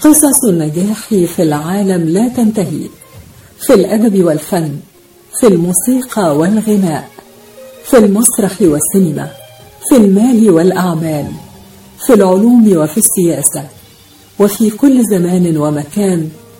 قصص النجاح في العالم لا تنتهي. في الأدب والفن في الموسيقى والغناء في المسرح والسينما في المال والأعمال في العلوم وفي السياسة وفي كل زمان ومكان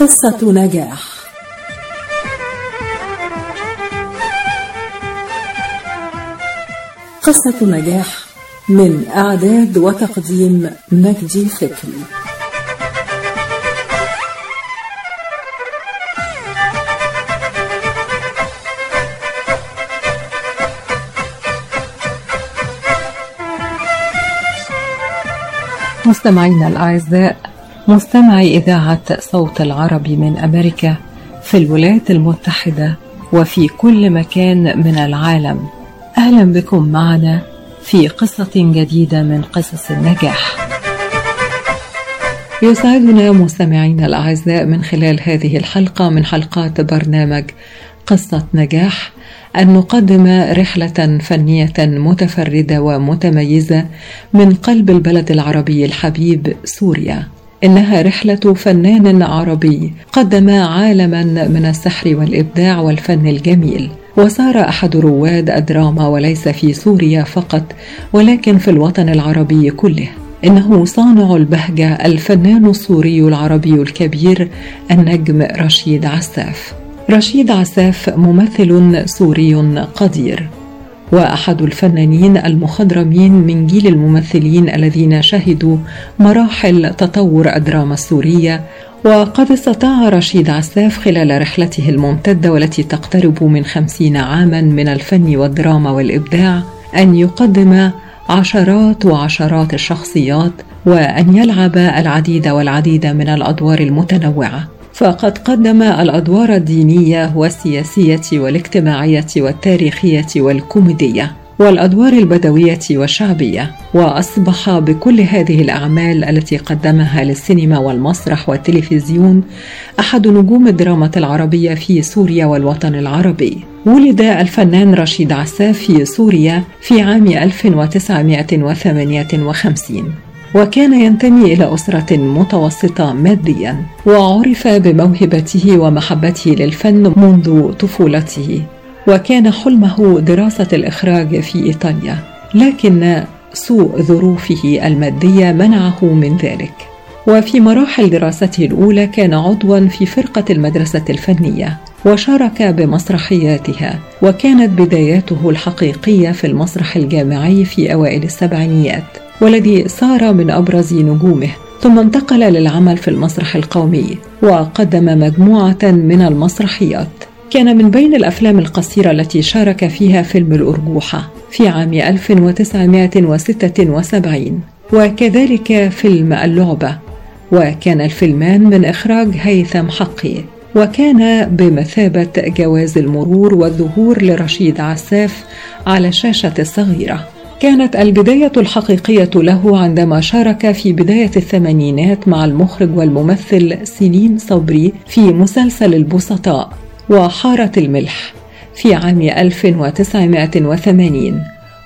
قصة نجاح. قصة نجاح من إعداد وتقديم مجدي فكري مستمعينا الأعزاء مستمعي إذاعة صوت العربي من أمريكا في الولايات المتحدة وفي كل مكان من العالم أهلا بكم معنا في قصة جديدة من قصص النجاح. يسعدنا مستمعينا الأعزاء من خلال هذه الحلقة من حلقات برنامج قصة نجاح أن نقدم رحلة فنية متفردة ومتميزة من قلب البلد العربي الحبيب سوريا. إنها رحلة فنان عربي قدم عالما من السحر والإبداع والفن الجميل. وصار أحد رواد الدراما وليس في سوريا فقط ولكن في الوطن العربي كله. إنه صانع البهجة الفنان السوري العربي الكبير النجم رشيد عساف. رشيد عساف ممثل سوري قدير. وأحد الفنانين المخضرمين من جيل الممثلين الذين شهدوا مراحل تطور الدراما السورية وقد استطاع رشيد عساف خلال رحلته الممتدة والتي تقترب من خمسين عاما من الفن والدراما والإبداع أن يقدم عشرات وعشرات الشخصيات وأن يلعب العديد والعديد من الأدوار المتنوعة. فقد قدم الأدوار الدينية والسياسية والاجتماعية والتاريخية والكوميدية والأدوار البدوية والشعبية وأصبح بكل هذه الأعمال التي قدمها للسينما والمسرح والتلفزيون أحد نجوم الدراما العربية في سوريا والوطن العربي. ولد الفنان رشيد عساف في سوريا في عام 1958 وكان ينتمي إلى أسرة متوسطة ماديا وعرف بموهبته ومحبته للفن منذ طفولته وكان حلمه دراسة الإخراج في إيطاليا لكن سوء ظروفه المادية منعه من ذلك. وفي مراحل دراسته الأولى كان عضوا في فرقة المدرسة الفنية وشارك بمسرحياتها وكانت بداياته الحقيقية في المسرح الجامعي في أوائل السبعينيات. والذي صار من أبرز نجومه ثم انتقل للعمل في المسرح القومي وقدم مجموعة من المسرحيات. كان من بين الأفلام القصيرة التي شارك فيها فيلم الأرجوحة في عام 1976 وكذلك فيلم اللعبة وكان الفيلمان من إخراج هيثم حقي. وكان بمثابة جواز المرور والظهور لرشيد عساف على الشاشة الصغيرة. كانت البداية الحقيقية له عندما شارك في بداية الثمانينات مع المخرج والممثل سليم صبري في مسلسل البسطاء وحارة الملح في عام 1980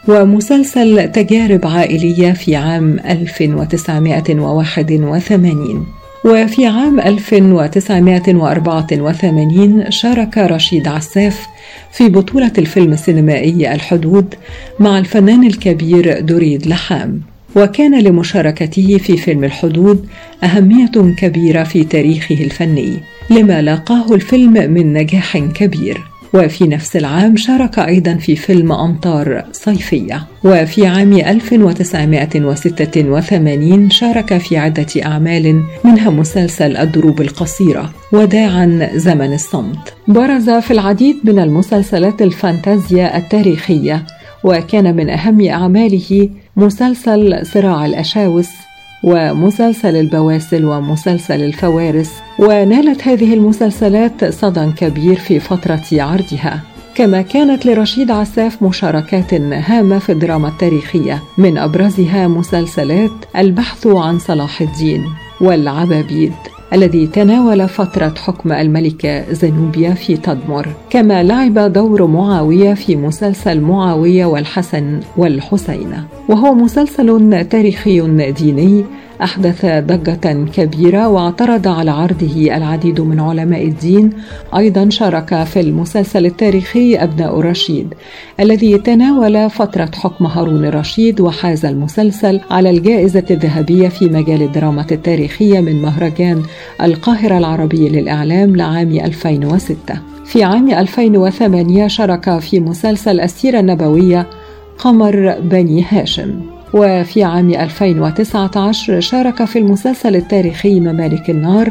ومسلسل تجارب عائلية في عام 1981 وفي عام 1984 شارك رشيد عساف في بطولة الفيلم السينمائي الحدود مع الفنان الكبير دريد لحام. وكان لمشاركته في فيلم الحدود أهمية كبيرة في تاريخه الفني لما لاقاه الفيلم من نجاح كبير. وفي نفس العام شارك أيضا في فيلم أمطار صيفية. وفي عام 1986 شارك في عدة أعمال منها مسلسل الدروب القصيرة وداعا زمن الصمت. برز في العديد من المسلسلات الفانتازيا التاريخية وكان من أهم أعماله مسلسل صراع الأشاوس ومسلسل البواسل ومسلسل الفوارس ونالت هذه المسلسلات صدى كبير في فترة عرضها. كما كانت لرشيد عساف مشاركات هامة في الدراما التاريخية. من أبرزها مسلسلات البحث عن صلاح الدين والعبابيد. الذي تناول فترة حكم الملكة زنوبيا في تدمر. كما لعب دور معاوية في مسلسل معاوية والحسن والحسين. وهو مسلسل تاريخي ديني أحدث ضجة كبيرة واعترض على عرضه العديد من علماء الدين. أيضا شارك في المسلسل التاريخي أبناء رشيد الذي تناول فترة حكم هارون الرشيد وحاز المسلسل على الجائزة الذهبية في مجال الدراما التاريخية من مهرجان القاهرة العربي للإعلام لعام 2006 في عام 2008 شارك في مسلسل السيرة النبوية قمر بني هاشم. وفي عام 2019 شارك في المسلسل التاريخي ممالك النار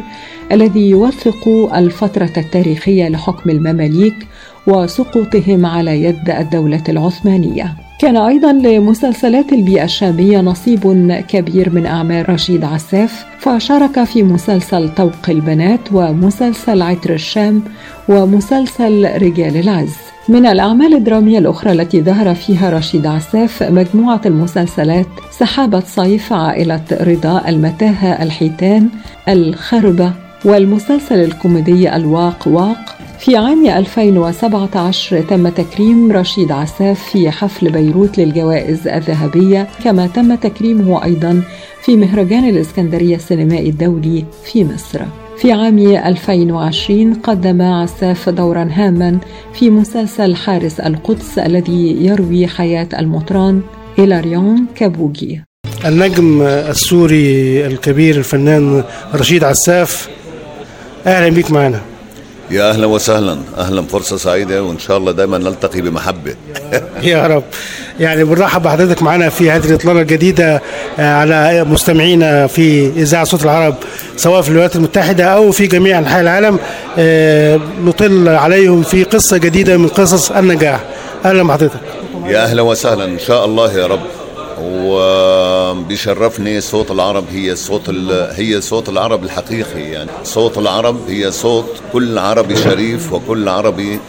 الذي يوثق الفترة التاريخية لحكم المماليك وسقوطهم على يد الدولة العثمانية. كان أيضا لمسلسلات البيئة الشامية نصيب كبير من أعمال رشيد عساف فشارك في مسلسل طوق البنات ومسلسل عطر الشام ومسلسل رجال العز من الأعمال الدرامية الأخرى التي ظهر فيها رشيد عساف مجموعة المسلسلات سحابة صيف عائلة رضا المتاهة الحيتان الخربة والمسلسل الكوميدي الواق واق. في عام 2017 تم تكريم رشيد عساف في حفل بيروت للجوائز الذهبية كما تم تكريمه أيضا في مهرجان الإسكندرية السينمائي الدولي في مصر. في عام 2020 قدم عساف دورا هاما في مسلسل حارس القدس الذي يروي حياة المطران إيلاريون كابوجي النجم السوري الكبير الفنان رشيد عساف أهلا بك معنا. يا أهلا وسهلا. أهلا فرصة سعيدة وإن شاء الله دائما نلتقي بمحبة. يا رب. يعني بنرحب بحضرتك معنا في هذه الإطلالة الجديدة على مستمعينا في إذاعة صوت العرب سواء في الولايات المتحدة أو في جميع أنحاء العالم. نطل عليهم في قصة جديدة من قصص النجاح. أهلا بحضرتك. يا أهلا وسهلا. إن شاء الله يا رب. وبيشرفني صوت العرب هي صوت هي صوت العرب الحقيقي يعني. صوت العرب هي صوت كل عربي شريف وكل عربي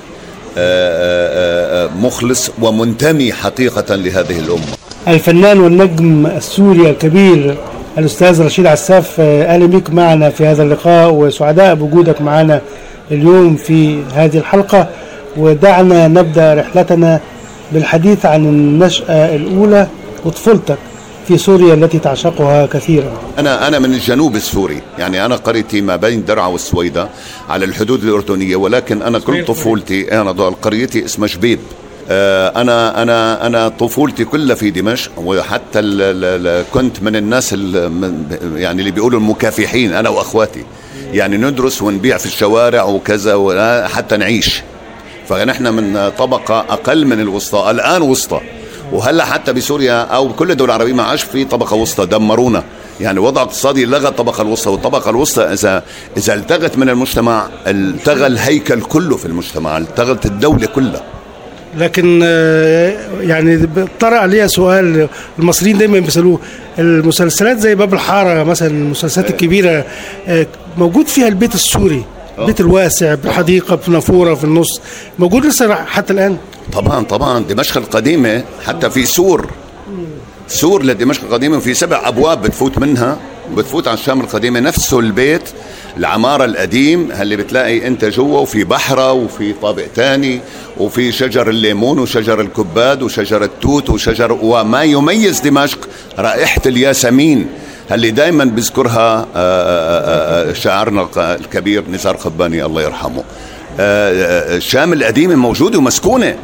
مخلص ومنتمي حقيقة لهذه الأمة. الفنان والنجم السوري الكبير الأستاذ رشيد عساف أهلا بك معنا في هذا اللقاء وسعداء بوجودك معنا اليوم في هذه الحلقة. ودعنا نبدأ رحلتنا بالحديث عن النشأة الأولى. وطفولتك في سوريا التي تعشقها كثيرا. أنا أنا من الجنوب السوري. يعني أنا قريتي ما بين درعا والسويدة على الحدود الأردنية ولكن أنا كل طفولتي أنا قريتي اسمها شبيب. أنا أنا أنا طفولتي كلها في دمشق وحتى ال ال كنت من الناس يعني اللي بيقولوا المكافحين أنا وأخواتي. يعني ندرس ونبيع في الشوارع وكذا حتى نعيش. فنحن من طبقة أقل من الوسطى الآن وسطى. وهلا حتى بسوريا أو بكل الدول العربية ما عادش في طبقة وسطى دمرونا. يعني وضع اقتصادي لغى الطبقة الوسطى والطبقة الوسطى إذا إذا التغت من المجتمع التغى الهيكل كله في المجتمع التغت الدولة كلها. لكن يعني طرأ عليها سؤال المصريين دايما بيسألوه المسلسلات زي باب الحارة مثلا المسلسلات الكبيرة موجود فيها البيت السوري؟ البيت الواسع بالحديقه بنافوره في النص. موجود لسه حتى الآن؟ طبعا طبعا. دمشق القديمة حتى في سور. سور لدمشق القديمة في سبع أبواب بتفوت منها بتفوت على الشام القديمة. نفسه البيت العمارة القديم اللي بتلاقي أنت جوا وفي بحرة وفي طابق تاني وفي شجر الليمون وشجر الكباد وشجر التوت وشجر وما يميز دمشق رائحة الياسمين. اللي دائما بيذكرها شاعرنا الكبير نزار قباني الله يرحمه. الشام القديمة موجودة ومسكونة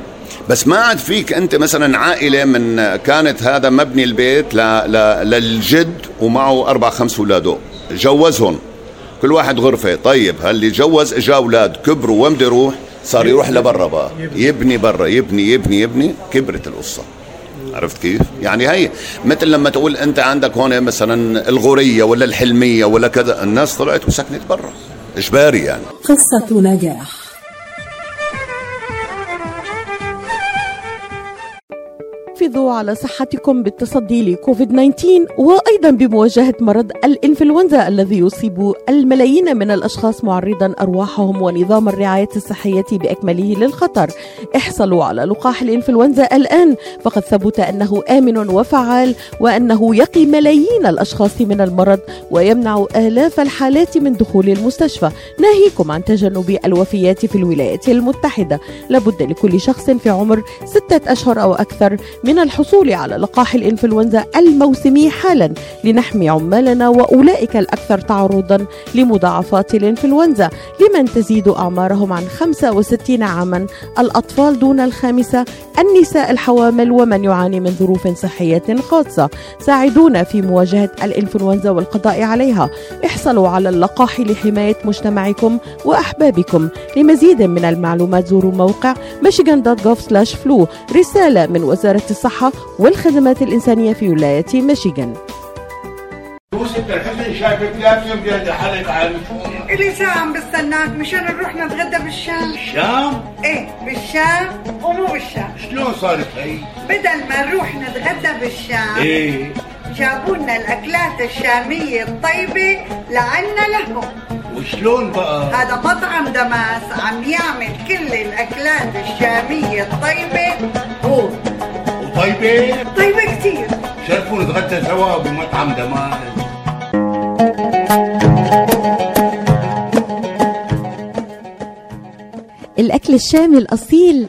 بس ما عاد فيك أنت مثلا عائلة من كانت هذا مبني البيت. للجد ومعه أربع خمس أولاده. جوزهم كل واحد غرفة. طيب هاللي جوز إجا أولاد كبروا وين بده يروح صار يروح لبرا بقى. يبني برا يبني يبني يبني. كبرت القصة. عرفت كيف؟ يعني هي مثل لما تقول أنت عندك هون مثلا الغورية ولا الحلمية ولا كذا الناس طلعت وسكنت برا إجباري يعني قصة نجاح حافظوا على صحتكم بالتصدي لكوفيد 19 وأيضا بمواجهة مرض الإنفلونزا الذي يصيب الملايين من الأشخاص معرضا أرواحهم ونظام الرعاية الصحية بأكمله للخطر. احصلوا على لقاح الإنفلونزا الآن فقد ثبت أنه آمن وفعال وأنه يقي ملايين الأشخاص من المرض ويمنع آلاف الحالات من دخول المستشفى ناهيكم عن تجنب الوفيات في الولايات المتحدة. لابد لكل شخص في عمر ستة أشهر أو أكثر من الحصول على لقاح الإنفلونزا الموسمي حالا لنحمي عمالنا وأولئك الأكثر تعرضا لمضاعفات الإنفلونزا لمن تزيد أعمارهم عن 65 عاما. الأطفال دون الخامسة النساء الحوامل ومن يعاني من ظروف صحية خاصة ساعدونا في مواجهة الإنفلونزا والقضاء عليها. احصلوا على اللقاح لحماية مجتمعكم وأحبابكم. لمزيد من المعلومات زوروا موقع michigan.gov/flu رسالة من وزارة الصحة والخدمات الإنسانية في ولاية ميشيغان إلي ساعة عم بستناك مشان نروح نتغدى بالشام الشام؟ إيه بالشام ومو بالشام شلون صارت هي؟ بدل ما نروح نتغدى بالشام إيه جابوا لنا الأكلات الشامية الطيبة لعنا لهم وشلون بقى؟ هذا مطعم دماس عم يعمل كل الأكلات الشامية الطيبة هو وطيبة؟ طيبة كتير شرفوا نتغدى سوا بمطعم دماس الأكل الشامي الأصيل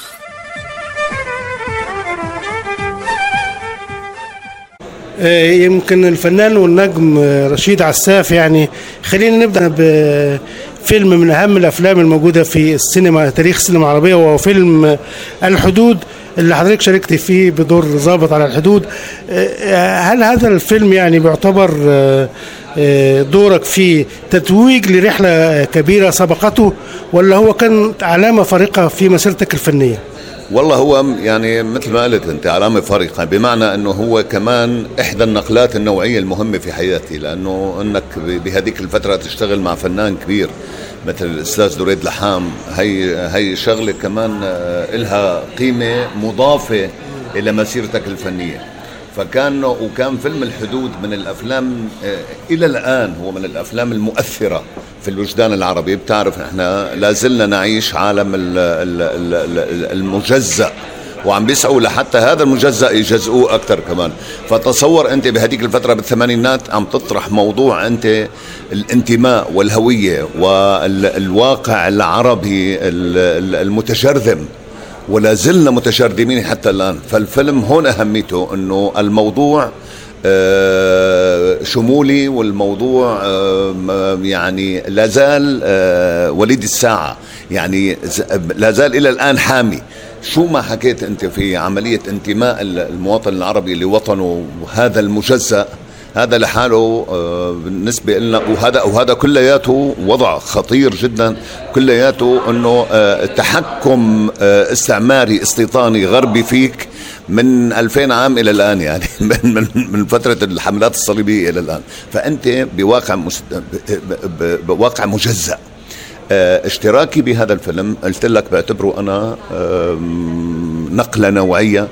يمكن الفنان والنجم آه، رشيد عساف يعني خلينا نبدأ بفيلم من أهم الأفلام الموجودة في السينما تاريخ السينما العربية وهو فيلم آه، الحدود اللي حضرتك شاركت فيه بدور ضابط على الحدود آه، هل هذا الفيلم يعني بيعتبر آه، آه، دورك في تتويج لرحلة كبيرة سبقته ولا هو كان علامة فارقة في مسيرتك الفنية؟ والله هو يعني مثل ما قلت انت علامة فارقة بمعنى انه هو كمان احدى النقلات النوعية المهمة في حياتي لأنه انك بهذيك الفترة تشتغل مع فنان كبير مثل الأستاذ دريد لحام هي هي شغلة كمان آه، إلها قيمة مضافة إلى مسيرتك الفنية. فكان وكان فيلم الحدود من الأفلام آه، إلى الآن هو من الأفلام المؤثرة في الوجدان العربي. بتعرف إحنا لازلنا نعيش عالم ال- ال- ال- ال- المجزأ وعم بيسعوا لحتى هذا المجزأ يجزئوه أكثر كمان. فتصور أنت بهذيك الفترة بالثمانينات عم تطرح موضوع أنت الانتماء والهوية والواقع العربي ال- ال- المتجرذم. ولا زلنا متشردمين حتى الآن. فالفيلم هون أهميته أنه الموضوع آه، شمولي والموضوع يعني لا زال آه، وليد الساعة. يعني لا زال إلى الآن حامي. شو ما حكيت أنت في عملية انتماء ال- المواطن العربي لوطنه وهذا المجزأ هذا لحاله آه، بالنسبة لنا وهذا وهذا كلياته وضع خطير جدا. كلياته إنه آه، تحكم آه، استعماري استيطاني غربي فيك من 2000 عام إلى الآن يعني من من من فترة الحملات الصليبية إلى الآن. فأنت بواقع بواقع مجزأ. اشتراكي بهذا الفيلم قلت لك بعتبره أنا نقلة نوعية.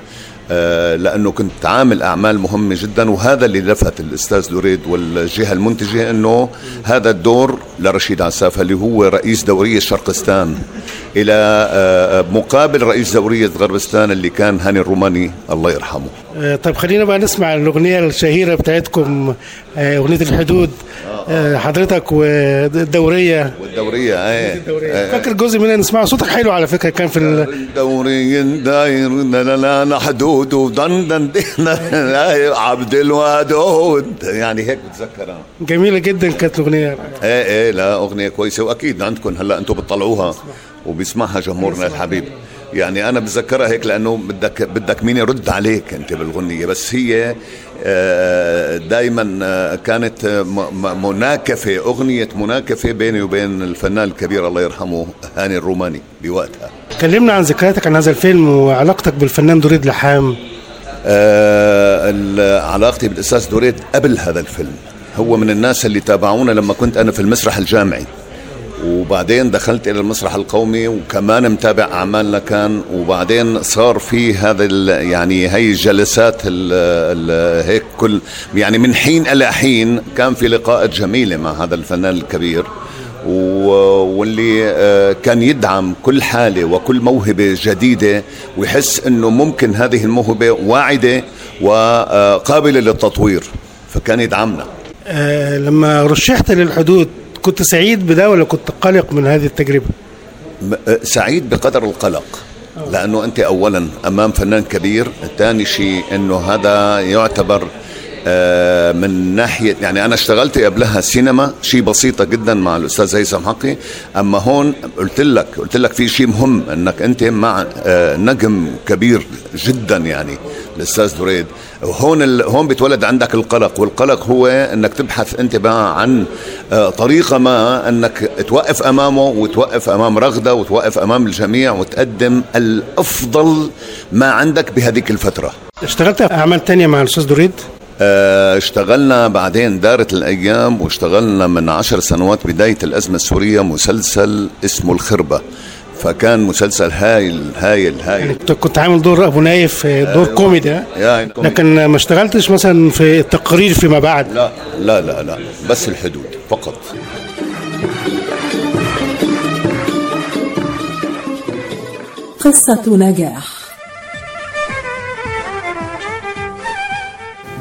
لأنه كنت عامل أعمال مهمة جدا وهذا اللي لفت الأستاذ لوريد والجهة المنتجة إنه هذا الدور لرشيد عساف اللي هو رئيس دورية شرقستان. إلى آه، مقابل رئيس دورية غربستان اللي كان هاني الروماني الله يرحمه. آه، طيب خلينا بقى نسمع الأغنية الشهيرة بتاعتكم آه، أغنية الحدود آه، حضرتك والدورية. والدورية إيه. فاكر جزء منها نسمعه صوتك حلو على فكرة كان في ال... دوري داير لا لا حدود ودن دن دن عبد الودود. يعني هيك بتذكرها. جميلة جدا كانت الأغنية. إيه إيه لا أغنية كويسة وأكيد عندكم هلأ أنتم بتطلعوها. وبيسمعها جمهورنا الحبيب. يعني أنا بتذكرها هيك لأنه بدك بدك مين يرد عليك أنت بالغنية. بس هي دائما كانت م- م- مناكفة أغنية مناكفة بيني وبين الفنان الكبير الله يرحمه هاني الروماني بوقتها. كلمنا عن ذكرياتك عن هذا الفيلم وعلاقتك بالفنان دريد لحام. آه، علاقتي بالأستاذ دوريد قبل هذا الفيلم. هو من الناس اللي تابعونا لما كنت أنا في المسرح الجامعي. وبعدين دخلت إلى المسرح القومي وكمان متابع اعمالنا كان وبعدين صار في هذا يعني هي الجلسات ال ال هيك كل يعني من حين إلى حين كان في لقاءات جميلة مع هذا الفنان الكبير. واللي آه، كان يدعم كل حالة وكل موهبة جديدة ويحس أنه ممكن هذه الموهبة واعدة وقابلة للتطوير فكان يدعمنا. آه، لما رشحت للحدود كنت سعيد بده ولا كنت قلق من هذه التجربة؟ م- آه، سعيد بقدر القلق. لأنه أنت أولا أمام فنان كبير ثاني شيء أنه هذا يعتبر آه، من ناحية يعني أنا اشتغلت قبلها سينما شيء بسيطة جدا مع الأستاذ هيثم حقي. أما هون قلت لك قلت لك في شيء مهم أنك أنت مع آه، نجم كبير جدا يعني. الأستاذ دريد هون ال... هون بيتولد عندك القلق والقلق هو أنك تبحث أنت بقى عن آه، طريقة ما أنك توقف أمامه وتوقف أمام رغدة وتوقف أمام الجميع وتقدم الأفضل ما عندك بهذيك الفترة. اشتغلت في أعمال تانية مع الأستاذ دريد؟ آه، اشتغلنا بعدين دارت الأيام واشتغلنا من عشر سنوات بداية الأزمة السورية مسلسل اسمه الخربة. فكان مسلسل هايل هايل هايل. كنت- كنت عامل دور أبو نايف آه، دور كوميدي ها؟ يا إنكم- لكن ما اشتغلتش مثلا في التقرير فيما بعد. لا لا لا لا بس الحدود فقط. قصة نجاح.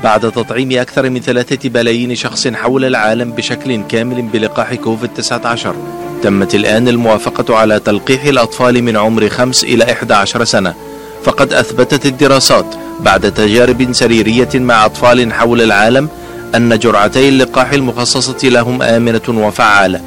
بعد تطعيم أكثر من ثلاثة بلايين شخص حول العالم بشكل كامل بلقاح كوفيد-19 تمت الآن الموافقة على تلقيح الأطفال من عمر 5 إلى 11 سنة. فقد أثبتت الدراسات بعد تجارب سريرية مع أطفال حول العالم أن جرعتي اللقاح المخصصة لهم آمنة وفعالة.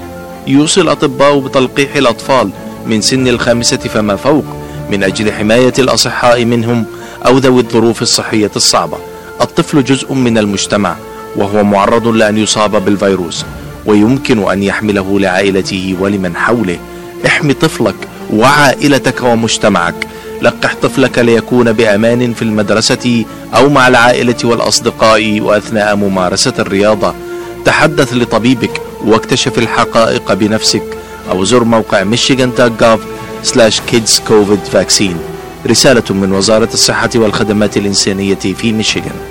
يوصي الأطباء بتلقيح الأطفال من سن الخامسة فما فوق من أجل حماية الأصحاء منهم أو ذوي الظروف الصحية الصعبة. الطفل جزء من المجتمع وهو معرض لأن يصاب بالفيروس. ويمكن أن يحمله لعائلته ولمن حوله. احمي طفلك وعائلتك ومجتمعك. لقح طفلك ليكون بأمان في المدرسة أو مع العائلة والأصدقاء وأثناء ممارسة الرياضة. تحدث لطبيبك واكتشف الحقائق بنفسك أو زر موقع michigan.gov slash kids covid vaccine. رسالة من وزارة الصحة والخدمات الإنسانية في ميشيغان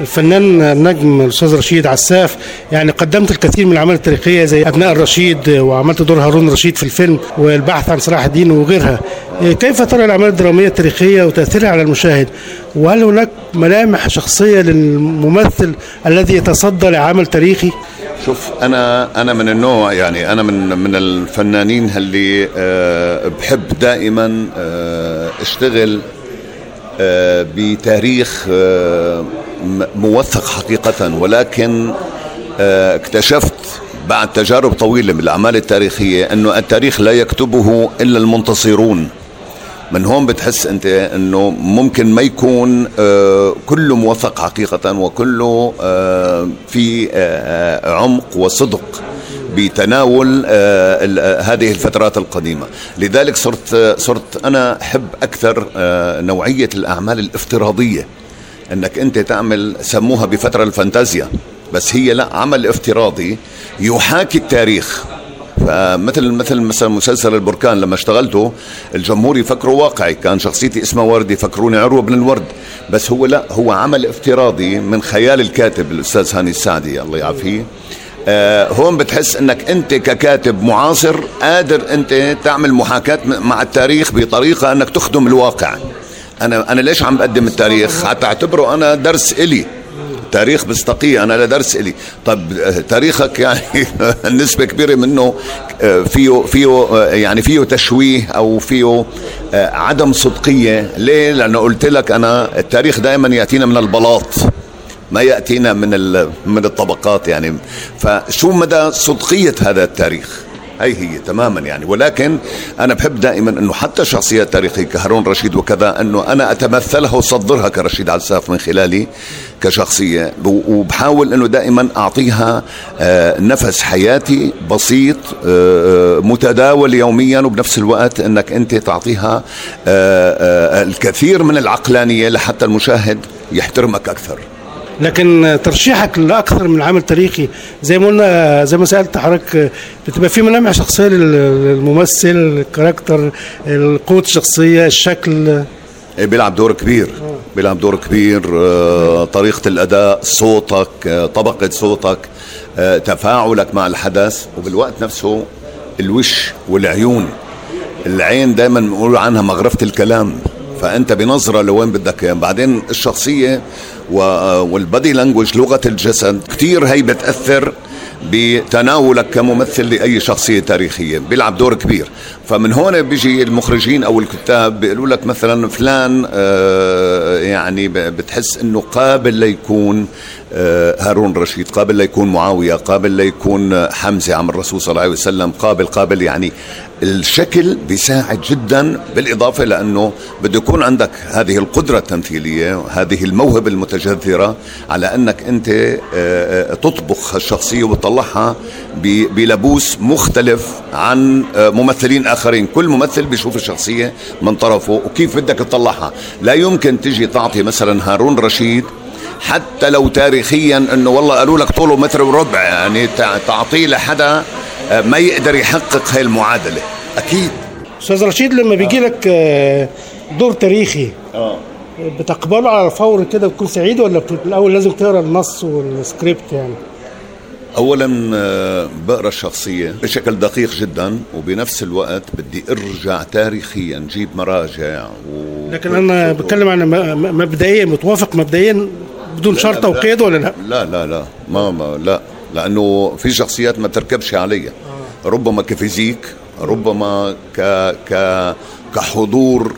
الفنان النجم الأستاذ رشيد عساف يعني قدمت الكثير من الأعمال التاريخية زي أبناء الرشيد وعملت دور هارون رشيد في الفيلم والبحث عن صلاح الدين وغيرها. آه، كيف ترى الأعمال الدرامية التاريخية وتأثيرها على المشاهد؟ وهل هناك ملامح شخصية للممثل الذي يتصدى لعمل تاريخي؟ شوف أنا أنا من النوع يعني أنا من من الفنانين اللي أه بحب دائما أه أشتغل أه بتاريخ م- موثق حقيقة ولكن أه اكتشفت بعد تجارب طويلة من الأعمال التاريخية أنه التاريخ لا يكتبه إلا المنتصرون. من هون بتحس أنت أنه ممكن ما يكون آه، كله موثق حقيقة وكله آه، في آه، عمق وصدق بتناول آه، آه، هذه الفترات القديمة. لذلك صرت صرت أنا أحب أكثر آه، نوعية الأعمال الافتراضية. انك انت تعمل سموها بفترة الفانتازيا بس هي لا عمل افتراضي يحاكي التاريخ. فمثل مثل مثلا مسلسل البركان لما اشتغلته الجمهور يفكروا واقعي. كان شخصيتي اسمها ورد يفكروني عروة بن الورد. بس هو لا هو عمل افتراضي من خيال الكاتب الأستاذ هاني السعدي الله يعافيه. آه هون بتحس انك انت ككاتب معاصر قادر انت تعمل محاكاة مع التاريخ بطريقة انك تخدم الواقع. أنا أنا ليش عم بقدم التاريخ؟ حتى اعتبره أنا درس إلي. تاريخ بستقية أنا لا درس إلي. طب آه، تاريخك يعني نسبة كبيرة منه آه، فيه فيه آه، يعني فيه تشويه أو فيه عدم صدقية. ليه؟ لأنه قلت لك أنا التاريخ دائما يأتينا من البلاط ما يأتينا من من الطبقات يعني. فشو مدى صدقية هذا التاريخ؟ هي هي تماما يعني. ولكن أنا بحب دائما إنه حتى شخصيات تاريخيه كهارون رشيد وكذا إنه أنا أتمثلها وصدرها كرشيد عساف من خلالي كشخصية. ب- وبحاول إنه دائما أعطيها آه، نفس حياتي بسيط آه، آه، متداول يوميا وبنفس الوقت إنك أنت تعطيها الكثير من العقلانية لحتى المشاهد يحترمك أكثر. لكن ترشيحك لأكثر من عمل تاريخي زي ما قلنا زي ما سألت حضرتك بتبقى في ملامح شخصية لل- للممثل الكاركتر القوة الشخصية الشكل. إيه بيلعب دور كبير. بيلعب دور كبير آه، طريقة الأداء صوتك آه، طبقة صوتك آه، تفاعلك مع الحدث وبالوقت نفسه الوش والعيون. العين دائما بنقول عنها مغرفة الكلام. فأنت بنظرة لوين بدك إياه. بعدين الشخصية والبادي لانجوج لغة الجسد كتير هي بتأثر بتناولك كممثل لأي شخصية تاريخية بيلعب دور كبير. فمن هون بيجي المخرجين أو الكتاب بيقولوا لك مثلا فلان آه، يعني بتحس أنه قابل ليكون آه، هارون رشيد قابل ليكون معاوية قابل ليكون حمزة عم الرسول صلى الله عليه وسلم قابل قابل يعني الشكل بيساعد جدا بالإضافة لأنه بده يكون عندك هذه القدرة التمثيلية هذه الموهبة المتجذرة على أنك أنت آه، تطبخ الشخصية وتطلعها بلبوس مختلف عن ممثلين آخرين كل ممثل بيشوف الشخصية من طرفه وكيف بدك تطلعها. لا يمكن تجي تعطي مثلا هارون رشيد حتى لو تاريخيا إنه والله قالوا لك طوله متر وربع. يعني تع- تعطيه لحدا آه، ما يقدر يحقق هاي المعادلة. أكيد. أستاذ رشيد لما بيجي لك آه، دور تاريخي آه. بتقبله على الفور كده بتكون سعيد ولا الأول لازم تقرأ النص والسكريبت يعني؟ اولا آه، بقرا الشخصية بشكل دقيق جدا وبنفس الوقت بدي أرجع تاريخيا جيب مراجع و... لكن أنا بتكلم عن مبدئيا متوافق مبدئيا بدون شرطه لا، وقيد ولا لا؟ لا لا لا. ما, ما لا. لأنه في شخصيات ما تركبش علي. ربما ك physique ربما ك ك كحضور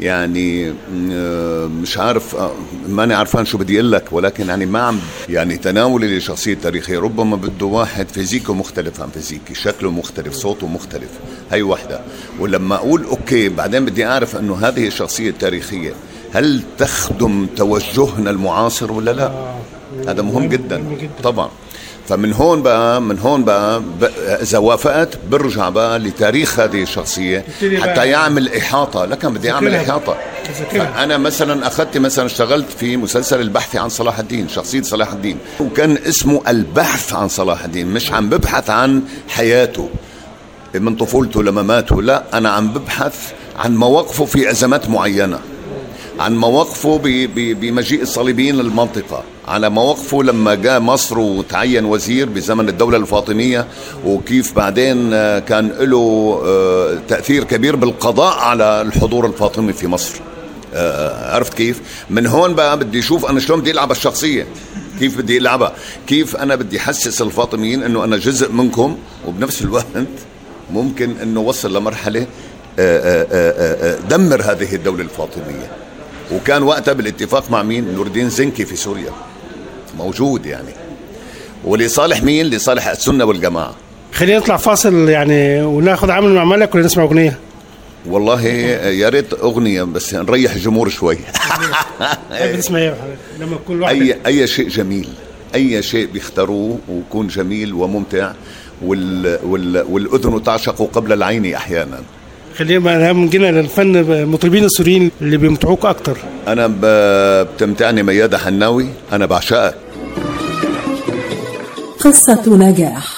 يعني م- مش عارف آه، ماني عارفان شو بدي أقول لك ولكن يعني ما عم يعني تناولي لشخصيه تاريخية. ربما بده واحد physique ه مختلف عن physique ي شكله مختلف صوته مختلف هي وحدة. ولما أقول okay بعدين بدي أعرف إنه هذه الشخصية التاريخية هل تخدم توجهنا المعاصر ولا لا؟ هذا مهم جدا. طبعا. فمن هون بقى من هون بقى ب- إذا وافقت برجع بقى لتاريخ هذه الشخصية بقى- حتى يعمل إحاطة. لكن بدي أعمل. إحاطة. أنا مثلا أخذت مثلا اشتغلت في مسلسل البحث عن صلاح الدين شخصية صلاح الدين. وكان اسمه البحث عن صلاح الدين مش عم ببحث عن حياته. من طفولته لما ماتوا لا أنا عم ببحث عن مواقفه في أزمات معينة. عن مواقفه بمجيء الصليبيين للمنطقة على مواقفه لما جاء مصر وتعين وزير بزمن الدولة الفاطمية وكيف بعدين آه، كان له آه، تأثير كبير بالقضاء على الحضور الفاطمي في مصر آه، عرفت كيف؟ من هون بقى بدي أشوف أنا شلون بدي ألعب الشخصية كيف بدي ألعبها؟ كيف أنا بدي أحسس الفاطميين إنه أنا جزء منكم وبنفس الوقت ممكن إنه وصل لمرحلة دمر هذه الدولة الفاطمية وكان وقتها بالاتفاق مع مين؟ نور الدين زنكي في سوريا. موجود يعني. ولصالح مين؟ لصالح السنة والجماعة. خلينا نطلع فاصل يعني وناخذ عمل مع ملك ولا نسمع أغنية؟ والله يا ريت أغنية بس نريح الجمهور شوي. بتسمع إيه لما تكون أي أي شيء جميل. أي شيء بيختاروه ويكون جميل وممتع وال وال والأذن تعشق قبل العين أحيانا. خلينا من جينا للفن المطربين السوريين اللي بيمتعوك أكتر. أنا بتمتعني ميادة حناوي أنا بعشقك. قصة نجاح.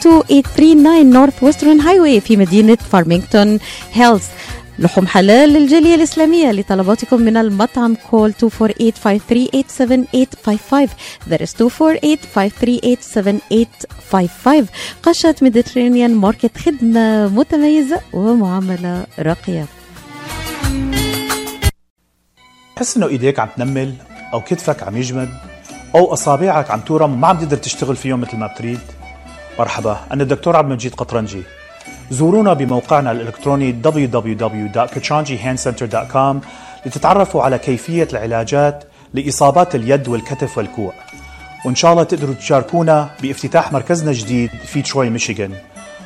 32839 Northwestern Highway في مدينة فارمينغتون هيلز لحوم حلال للجالية الإسلامية لطلباتكم من المطعم call 248-538-7855 that is 248-538-7855 قشة Mediterranean Market خدمة متميزة ومعاملة راقية تحس انه ايديك عم تنمل أو كتفك عم يجمد أو اصابعك عم تورم ما عم تقدر تشتغل فيهم مثل ما بتريد مرحبا أنا الدكتور عبد المجيد قطرنجي. زورونا بموقعنا الإلكتروني www.kachanjihandcenter.com لتتعرفوا على كيفية العلاجات لإصابات اليد والكتف والكوع. وإن شاء الله تقدروا تشاركونا بافتتاح مركزنا الجديد في تروي ميشيغان.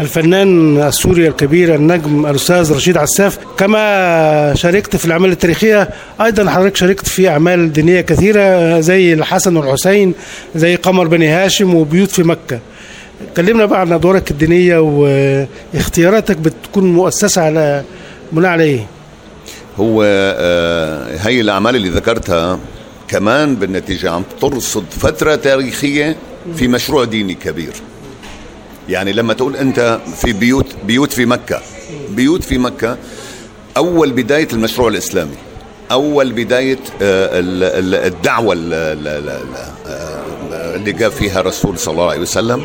الفنان السوري الكبير النجم الأستاذ رشيد عساف كما شاركت في الأعمال التاريخية أيضا حضرتك شاركت في أعمال دينية كثيرة زي الحسن والحسين زي قمر بني هاشم وبيوت في مكة كلمنا بقى عن أدوارك الدينية واختياراتك بتكون مؤسسة على بناء على إيه؟ هو آه، هي الأعمال اللي ذكرتها كمان بالنتيجة عم ترصد فترة تاريخية في مشروع ديني كبير يعني لما تقول أنت في بيوت بيوت في مكة بيوت في مكة أول بداية المشروع الإسلامي أول بداية آه، الدعوة آه، اللي جاء فيها الرسول صلى الله عليه وسلم.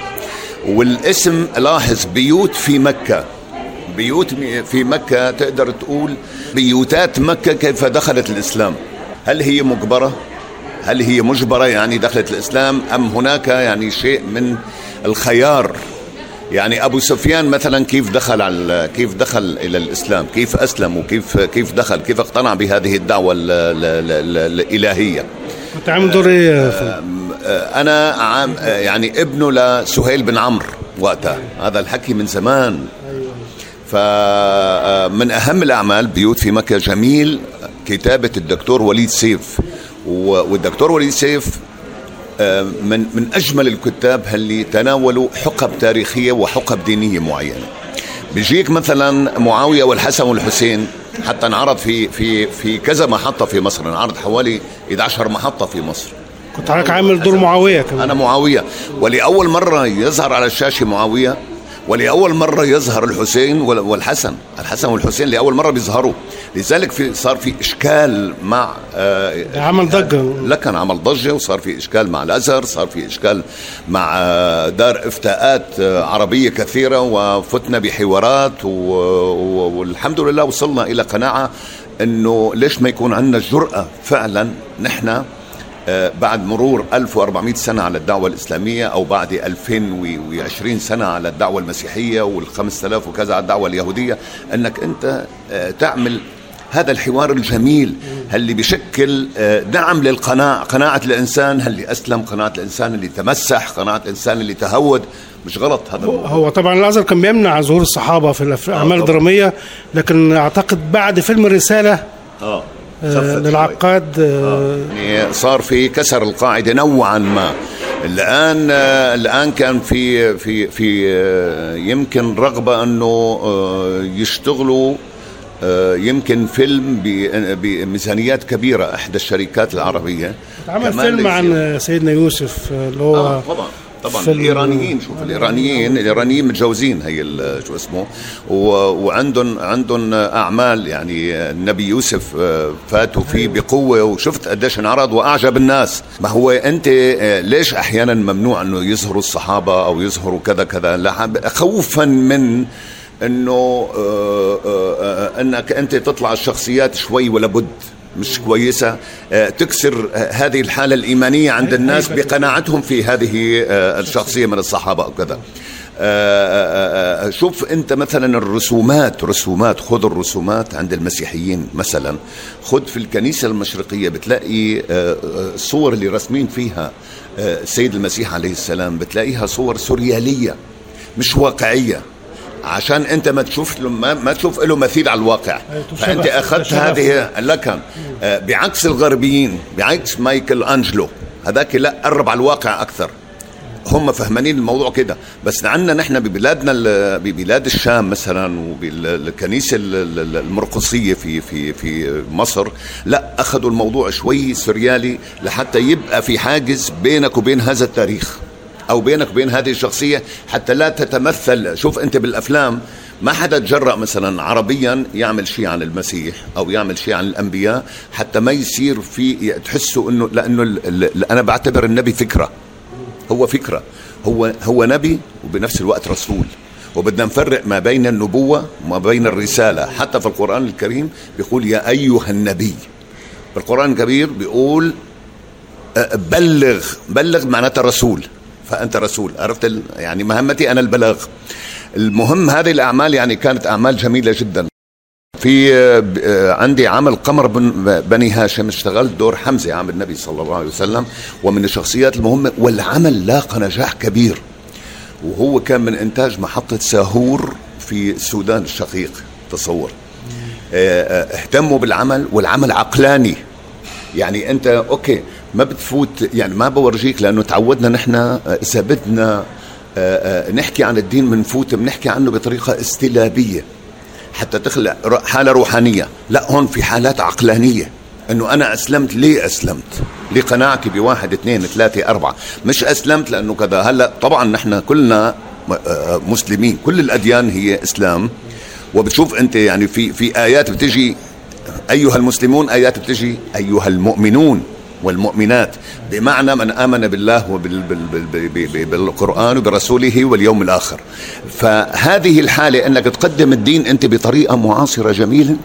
والاسم لاحظ بيوت في مكة. بيوت في مكة تقدر تقول بيوتات مكة كيف دخلت الإسلام. هل هي مجبرة؟ هل هي مجبرة يعني دخلت الإسلام؟ أم هناك يعني شيء من الخيار؟ يعني أبو سفيان مثلا كيف دخل على كيف دخل إلى الإسلام؟ كيف اسلم وكيف كيف دخل؟ كيف اقتنع بهذه الدعوة الإلهية؟ كنت عامل دور إيه أنا عام يعني ابنه لسهيل بن عمرو وقتها. هذا الحكي من زمان. فمن أهم الأعمال بيوت في مكة جميل كتابة الدكتور وليد سيف. والدكتور وليد سيف من من أجمل الكتاب اللي تناولوا حقب تاريخية وحقب دينية معينة. بيجيك مثلا معاوية والحسن والحسين حتى انعرض في في في كذا محطة في مصر انعرض حوالي 11 محطة في مصر. كنت حضرتك عامل دور معاوية كمان. أنا معاوية. ولأول مرة يظهر على الشاشة معاوية ولأول مرة يظهر الحسين والحسن. الحسن والحسين لأول مرة بيظهروا. لذلك في صار في إشكال مع آه عمل ضجة. لا كان عمل ضجة وصار في إشكال مع الأزهر صار في إشكال مع آه دار إفتاءات آه عربية كثيرة وفتنا بحوارات والحمد لله وصلنا إلى قناعة إنه ليش ما يكون عندنا الجراه فعلا نحن آه، بعد مرور 1400 سنة على الدعوة الإسلامية أو بعد 2020 سنة على الدعوة المسيحية وال 5000 وكذا على الدعوة اليهودية أنك أنت آه، تعمل هذا الحوار الجميل اللي بشكل آه، دعم للقناعة قناعة الإنسان اللي أسلم قناعة الإنسان اللي تمسح قناعة الإنسان اللي تهود مش غلط هذا الموضوع. هو طبعا الازهر كان بيمنع ظهور الصحابة في الاعمال طبعاً. الدراميه لكن أعتقد بعد فيلم الرسالة آه. آه،. للعقاد آه، يعني صار في كسر القاعدة نوعا ما الآن آه، الآن كان في في في آه، يمكن رغبة أنه آه، يشتغلوا آه، يمكن فيلم بميزانيات كبيرة إحدى الشركات العربية. عمل فيلم عن سيدنا يوسف آه، اللي هو آه طبعا طبعا. الإيرانيين شوف الإيرانيين الإيرانيين متجوزين هي شو اسمه. وعندهم عندهم أعمال يعني النبي يوسف آه، فاتوا فيه بقوة. وشفت قديش انعرض وأعجب الناس. ما هو أنت آه، ليش أحيانا ممنوع إنه يظهروا الصحابة أو يظهروا كذا كذا؟ خوفا من إنه آه، آه، آه، أنك أنت تطلع الشخصيات شوي ولا بد مش كويسة. آه، تكسر هذه الحالة الإيمانية عند الناس بقناعتهم في هذه الشخصية من الصحابة أو كذا. شوف أنت مثلا الرسومات رسومات خذ الرسومات عند المسيحيين مثلا. خذ في الكنيسة المشرقية بتلاقي الصور اللي رسمين فيها السيد المسيح عليه السلام. بتلاقيها صور سوريالية مش واقعية. عشان انت ما تشوف له ما, ما تشوف له مثيل على الواقع. فأنت أخذت هذه لكن آه، بعكس الغربيين بعكس مايكل أنجلو. هذاك لا قرب على الواقع أكثر. هم فهمانين الموضوع كده. بس عندنا نحن ببلادنا ببلاد الشام مثلا وبالكنيسة ال- ال- المرقصية في في في مصر لا أخذوا الموضوع شوي سريالي لحتى يبقى في حاجز بينك وبين هذا التاريخ. أو بينك وبين هذه الشخصية حتى لا تتمثل. شوف أنت بالأفلام ما حدا تجرأ مثلا عربيا يعمل شيء عن المسيح أو يعمل شيء عن الأنبياء حتى ما يصير في تحسوا إنه لأنه ال- ال- أنا بعتبر النبي فكرة. هو فكرة. هو هو نبي وبنفس الوقت رسول. وبدنا نفرق ما بين النبوة وما بين الرسالة. حتى في القرآن الكريم بيقول يا أيها النبي. في القرآن الكبير بيقول بلغ. بلغ معناتها رسول. فأنت رسول. عرفت يعني مهمتي أنا البلاغ. المهم هذه الأعمال يعني كانت أعمال جميلة جدا. في آه، عندي عمل قمر بن بني هاشم. اشتغلت دور حمزة عم النبي صلى الله عليه وسلم ومن الشخصيات المهمة والعمل لاقى نجاح كبير. وهو كان من إنتاج محطة ساهور في السودان الشقيق. تصور. آه، آه، اهتموا بالعمل والعمل عقلاني. يعني أنت أوكي ما بتفوت يعني ما بورجيك لأنه تعودنا نحن آه، إذا بدنا آه، آه، نحكي عن الدين بنفوت بنحكي عنه بطريقة استلابية حتى تخلق حالة روحانية. لا هون في حالات عقلانية إنه أنا أسلمت. ليه أسلمت؟ لقناعتي بواحد اثنين ثلاثة أربعة. مش أسلمت لأنه كذا. هلأ طبعا نحن كلنا مسلمين. كل الأديان هي إسلام. وبتشوف أنت يعني في في آيات بتجي أيها المسلمون آيات بتجي أيها المؤمنون. والمؤمنات. بمعنى من آمن بالله وبالقرآن وبرسوله واليوم الآخر. فهذه الحالة أنك تقدم الدين أنت بطريقة معاصرة جميلة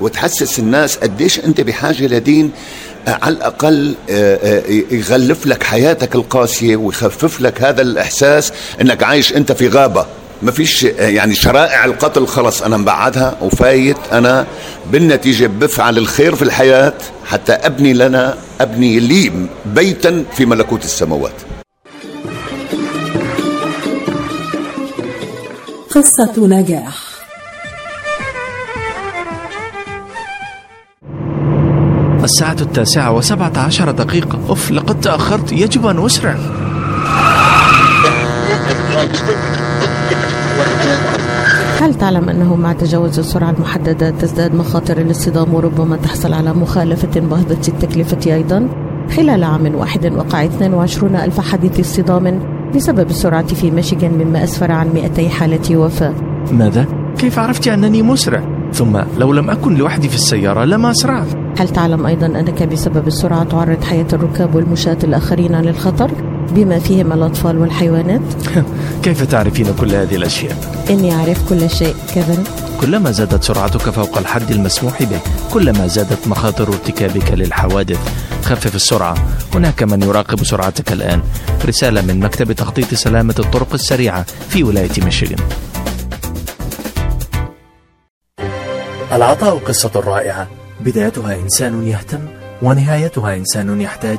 وتحسس الناس قديش أنت بحاجة لدين آه، على الأقل آه، آه، يغلف لك حياتك القاسية ويخفف لك هذا الإحساس أنك عايش أنت في غابة. ما فيش يعني شرائع القتل خلص أنا مبعدها وفايت أنا بالنتيجة بفعل الخير في الحياة حتى أبني لنا أبني لي بيتا في ملكوت السماوات. قصة نجاح. الساعة التاسعة وسبعة عشر دقيقة. أوف لقد تأخرت. يجب أن أسرع. هل تعلم أنه مع تجاوز السرعة المحددة تزداد مخاطر الاصطدام وربما تحصل على مخالفة باهظة التكلفة أيضا؟ خلال عام واحد وقع 22 ألف حادث اصطدام بسبب السرعة في ميشيغان مما أسفر عن 200 حالة وفاة ماذا؟ كيف عرفت أنني مسرع؟ ثم لو لم أكن لوحدي في السيارة لما أسرعت هل تعلم أيضا أنك بسبب السرعة تعرض حياة الركاب والمشاة الآخرين للخطر بما فيهم الأطفال والحيوانات؟ كيف تعرفين كل هذه الأشياء؟ إني أعرف كل شيء. كيفن؟ كلما زادت سرعتك فوق الحد المسموح به كلما زادت مخاطر ارتكابك للحوادث خفف السرعة. هناك من يراقب سرعتك الآن. رسالة من مكتب تخطيط سلامة الطرق السريعة في ولاية ميشيغان. العطاء قصة رائعة. بدايتها إنسان يهتم ونهايتها إنسان يحتاج.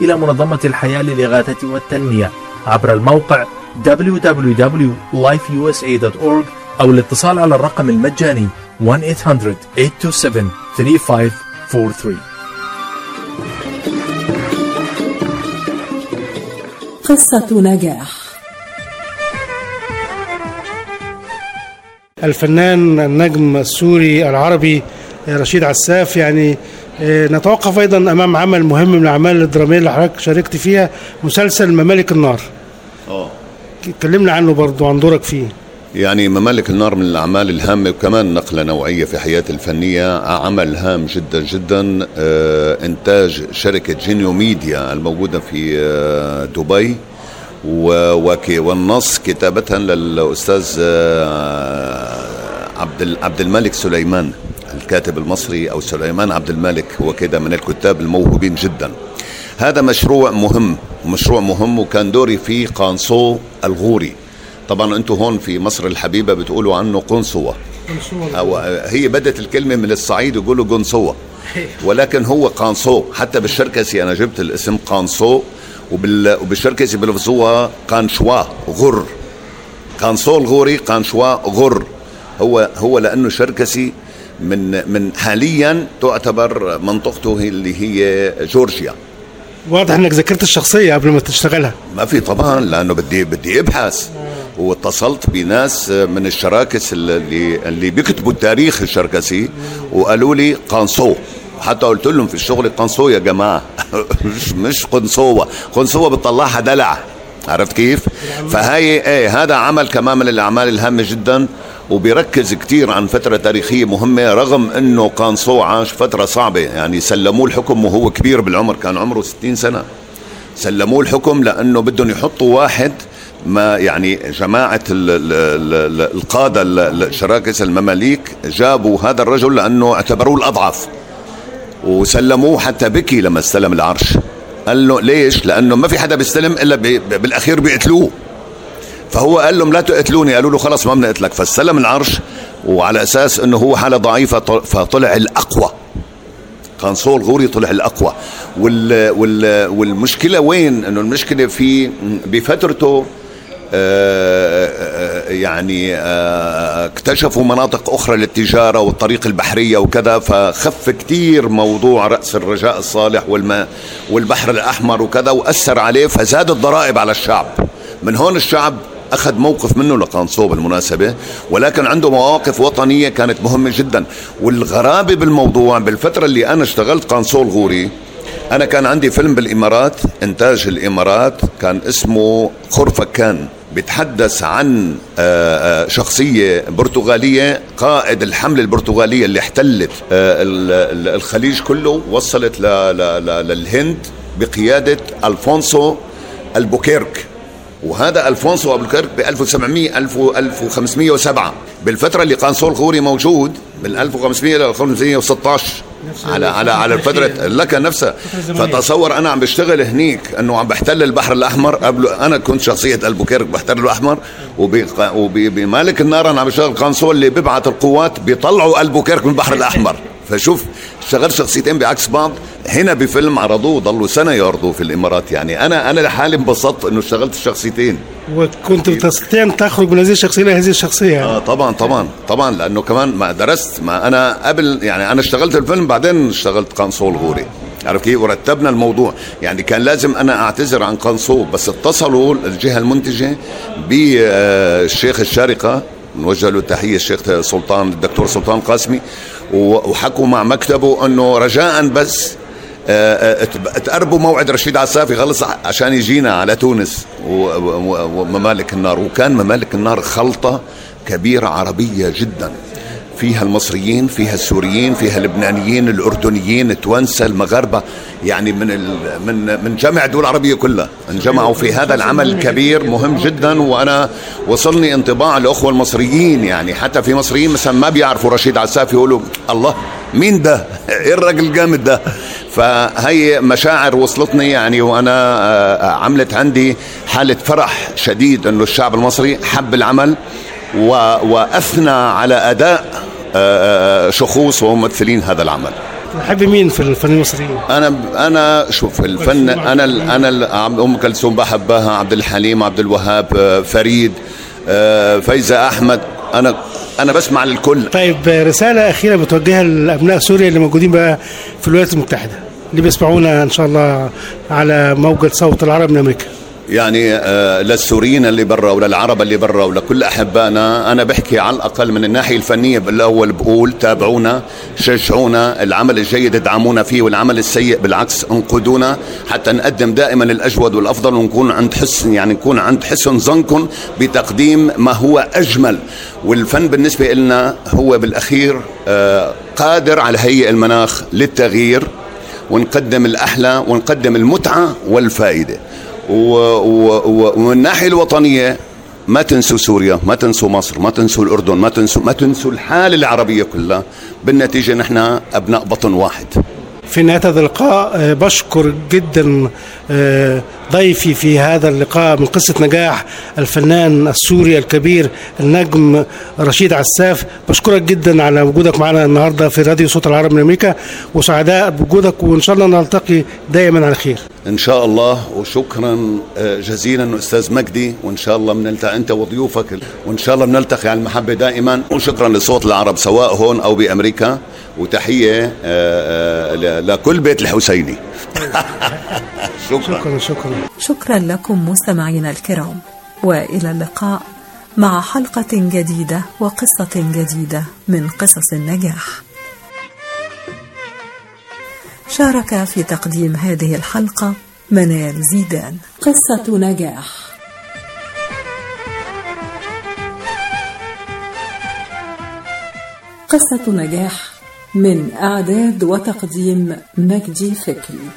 إلى منظمة الحياة للإغاثة والتنمية عبر الموقع www.lifeusa.org أو الاتصال على الرقم المجاني 1-800-827-3543 قصة نجاح. الفنان النجم السوري العربي رشيد عساف يعني نتوقف أيضا أمام عمل مهم من الأعمال الدرامية اللي حضرتك شاركت فيها مسلسل ممالك النار. آه. اتكلمنا عنه برضو عن دورك فيه. يعني ممالك النار من الأعمال الهامة وكمان نقلة نوعية في حياة الفنية عمل هام جدا جدا آه، إنتاج شركة جينيو ميديا الموجودة في آه، دبي والنص كتابة للأستاذ آه، عبد عبد الملك سليمان. الكاتب المصري أو سليمان عبد الملك هو كده من الكتاب الموهوبين جدا. هذا مشروع مهم مشروع مهم وكان دوري فيه قانصو الغوري. طبعا أنتم هون في مصر الحبيبة بتقولوا عنه قنصوة. أو هي بدت الكلمة من الصعيد يقولوا قنصوة. ولكن هو قانصو حتى بالشركسي أنا جبت الاسم قانصو وبال وبالشركسي بلفظوها قانشوا غر. قانصو الغوري قانشوا غر. هو هو لأنه شركسي من من حاليا تعتبر منطقته هي اللي هي جورجيا. واضح إنك ذاكرت الشخصية قبل ما تشتغلها. ما في طبعا لأنه بدي بدي أبحث. واتصلت بناس من الشراكس اللي اللي بيكتبوا التاريخ الشركسي وقالوا لي قنصو. حتى قلت لهم في الشغل قنصو يا جماعة. مش مش قنصوة. قنصوة بتطلعها دلع. عرفت كيف؟ فهي إيه هذا عمل كمان من الأعمال الهامة جدا. وبيركز كتير عن فترة تاريخية مهمة رغم إنه قانصو عاش فترة صعبة. يعني سلموه الحكم وهو كبير بالعمر كان عمره 60 سنة. سلموه الحكم لأنه بدهم يحطوا واحد ما يعني جماعة ال ال ال القادة ال- الشراكس المماليك جابوا هذا الرجل لأنه اعتبروه الأضعف. وسلموه حتى بكي لما استلم العرش. قال له ليش؟ لأنه ما في حدا بيستلم إلا بي بالأخير بيقتلوه. فهو قال لهم لا تقتلوني. قالوا له خلص ما بنقتلك. فاستلم العرش وعلى أساس أنه هو حالة ضعيفة طل- فطلع الأقوى. قنصو الغوري طلع الأقوى. وال وال والمشكلة وين؟ إنه المشكلة في بفترته آه، آه، يعني آه، اكتشفوا مناطق أخرى للتجارة والطريق البحرية وكذا. فخف كتير موضوع رأس الرجاء الصالح والماء والبحر الأحمر وكذا وأثر عليه فزاد الضرائب على الشعب. من هون الشعب أخذ موقف منه لقانصو بالمناسبه ولكن عنده مواقف وطنية كانت مهمة جدا. والغرابة بالموضوع بالفترة اللي أنا اشتغلت قانصو الغوري أنا كان عندي فيلم بالإمارات إنتاج الإمارات كان اسمه خرفكان بيتحدث عن آه، آه، شخصية برتغالية قائد الحملة البرتغالية اللي احتلت آه، ال- ال- الخليج كله وصلت للهند بقيادة ألفونسو البوكيرك. وهذا ألفونسو أبو الكرك ب 1700 1000 1507 بالفترة اللي قانصو الغوري موجود من 1500 ل 1516 على على على الفترة لك نفسها. فتصور أنا عم بشتغل هنيك إنه عم بحتل البحر الأحمر قبل أنا كنت شخصية البوكيرك بحتل الأحمر وبمالك النار أنا عم بشتغل قانصو اللي بيبعث القوات بيطلعوا البوكيرك من البحر الأحمر. فشوف اشتغلت شخصيتين بعكس بعض. هنا بفيلم عرضوه ضلوا سنة يعرضوه في الإمارات. يعني أنا أنا لحالي انبسطت إنه اشتغلت الشخصيتين. وكنت تستطيع ان تخرج من هذه الشخصية إلى هذه الشخصية. آه طبعا طبعا طبعا. لأنه كمان ما درست ما أنا قبل يعني أنا اشتغلت الفيلم بعدين اشتغلت قنصول غوري. عرفت كيف؟ ورتبنا الموضوع. يعني كان لازم أنا أعتذر عن قنصول بس اتصلوا الجهة المنتجة بالشيخ الشارقة. نوجه له تحية الشيخ سلطان الدكتور سلطان قاسمي. وحكوا مع مكتبه إنه رجاء بس آه، آه، تقربوا موعد رشيد عسافي خلص عشان يجينا على تونس. وممالك النار. وكان ممالك النار خلطة كبيرة عربية جدا. فيها المصريين فيها السوريين فيها اللبنانيين الأردنيين التوانسه المغاربة يعني من من من جميع الدول العربية كلها انجمعوا في هذا العمل الكبير مهم جدا وأنا وصلني انطباع الأخوة المصريين يعني حتى في مصريين مثلا ما بيعرفوا رشيد عساف يقولوا الله مين ده؟ إيه الراجل الجامد ده؟ فهي مشاعر وصلتني يعني وأنا آه، عملت عندي حالة فرح شديد إنه الشعب المصري حب العمل وأثنى على أداء شخوص وممثلين هذا العمل. تحب مين في الفن المصري؟ أنا أنا شوف الفن أنا أنا أم كلثوم بحبها عبد الحليم عبد الوهاب آه، فريد فايزة أحمد. أنا أنا بسمع للكل. طيب رسالة أخيرة بتوجهها لأبناء سوريا اللي موجودين بقى في الولايات المتحدة اللي بيسمعونا إن شاء الله على موجة صوت العرب من أمريكا. يعني آه، للسوريين اللي برا وللعرب اللي برا ولكل احبائنا أنا بحكي على الأقل من الناحية الفنية بالأول بقول تابعونا شجعونا العمل الجيد ادعمونا فيه والعمل السيء بالعكس انقذونا حتى نقدم دائما الأجود والأفضل ونكون عند حسن يعني نكون عند حسن ظنكم بتقديم ما هو أجمل. والفن بالنسبة لنا هو بالأخير آه، قادر على هيئ المناخ للتغيير ونقدم الأحلى ونقدم المتعة والفائدة. ومن الناحية الوطنية ما تنسوا سوريا ما تنسوا مصر ما تنسوا الأردن ما تنسوا ما تنسوا الحالة العربية كلها. بالنتيجة نحن أبناء بطن واحد. في نهاية هذا اللقاء آه، بشكر جدا آه، ضيفي في هذا اللقاء من قصة نجاح الفنان السوري الكبير النجم رشيد عساف. بشكرك جدا على وجودك معنا النهاردة في راديو صوت العرب من أمريكا. وسعداء بوجودك وإن شاء الله نلتقي دائما على خير. إن شاء الله وشكرا آه، جزيلا أستاذ مجدي وإن شاء الله بنلتقي أنت وضيوفك وإن شاء الله بنلتقي على المحبة دائما وشكرا لصوت العرب سواء هون أو بأمريكا وتحية لكل بيت الحسيني. شكرا. شكرا شكرا. شكرا لكم مستمعينا الكرام وإلى اللقاء مع حلقة جديدة وقصة جديدة من قصص النجاح. شارك في تقديم هذه الحلقة منال زيدان. قصة نجاح. قصة نجاح من إعداد وتقديم مجدي فكري.